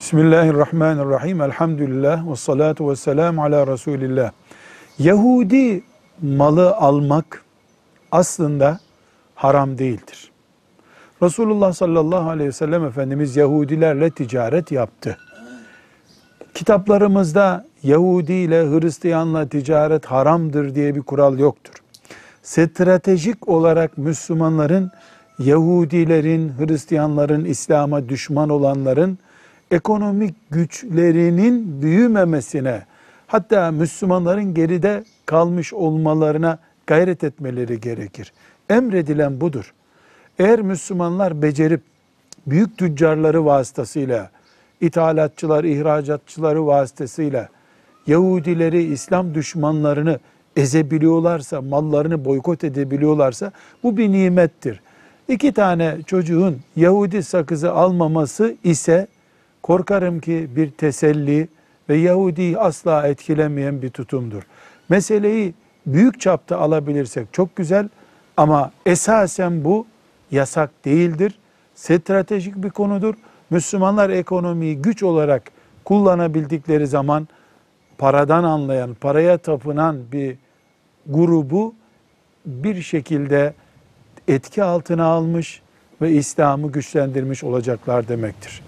Bismillahirrahmanirrahim. Elhamdülillah ve salatu ve selamu ala Resulillah. Yahudi malı almak aslında haram değildir. Resulullah sallallahu aleyhi ve sellem Efendimiz Yahudilerle ticaret yaptı. Kitaplarımızda Yahudi ile Hristiyanla ticaret haramdır diye bir kural yoktur. Stratejik olarak Müslümanların Yahudilerin, Hristiyanların, İslam'a düşman olanların ekonomik güçlerinin büyümemesine, hatta Müslümanların geride kalmış olmalarına gayret etmeleri gerekir. Emredilen budur. Eğer Müslümanlar becerip büyük tüccarları vasıtasıyla, ithalatçılar, ihracatçıları vasıtasıyla Yahudileri, İslam düşmanlarını ezebiliyorlarsa, mallarını boykot edebiliyorlarsa bu bir nimettir. İki tane çocuğun Yahudi sakızı almaması ise korkarım ki bir teselli ve Yahudi'yi asla etkilemeyen bir tutumdur. Meseleyi büyük çapta alabilirsek çok güzel ama esasen bu yasak değildir. Stratejik bir konudur. Müslümanlar ekonomiyi güç olarak kullanabildikleri zaman paradan anlayan, paraya tapınan bir grubu bir şekilde etki altına almış ve İslam'ı güçlendirmiş olacaklar demektir.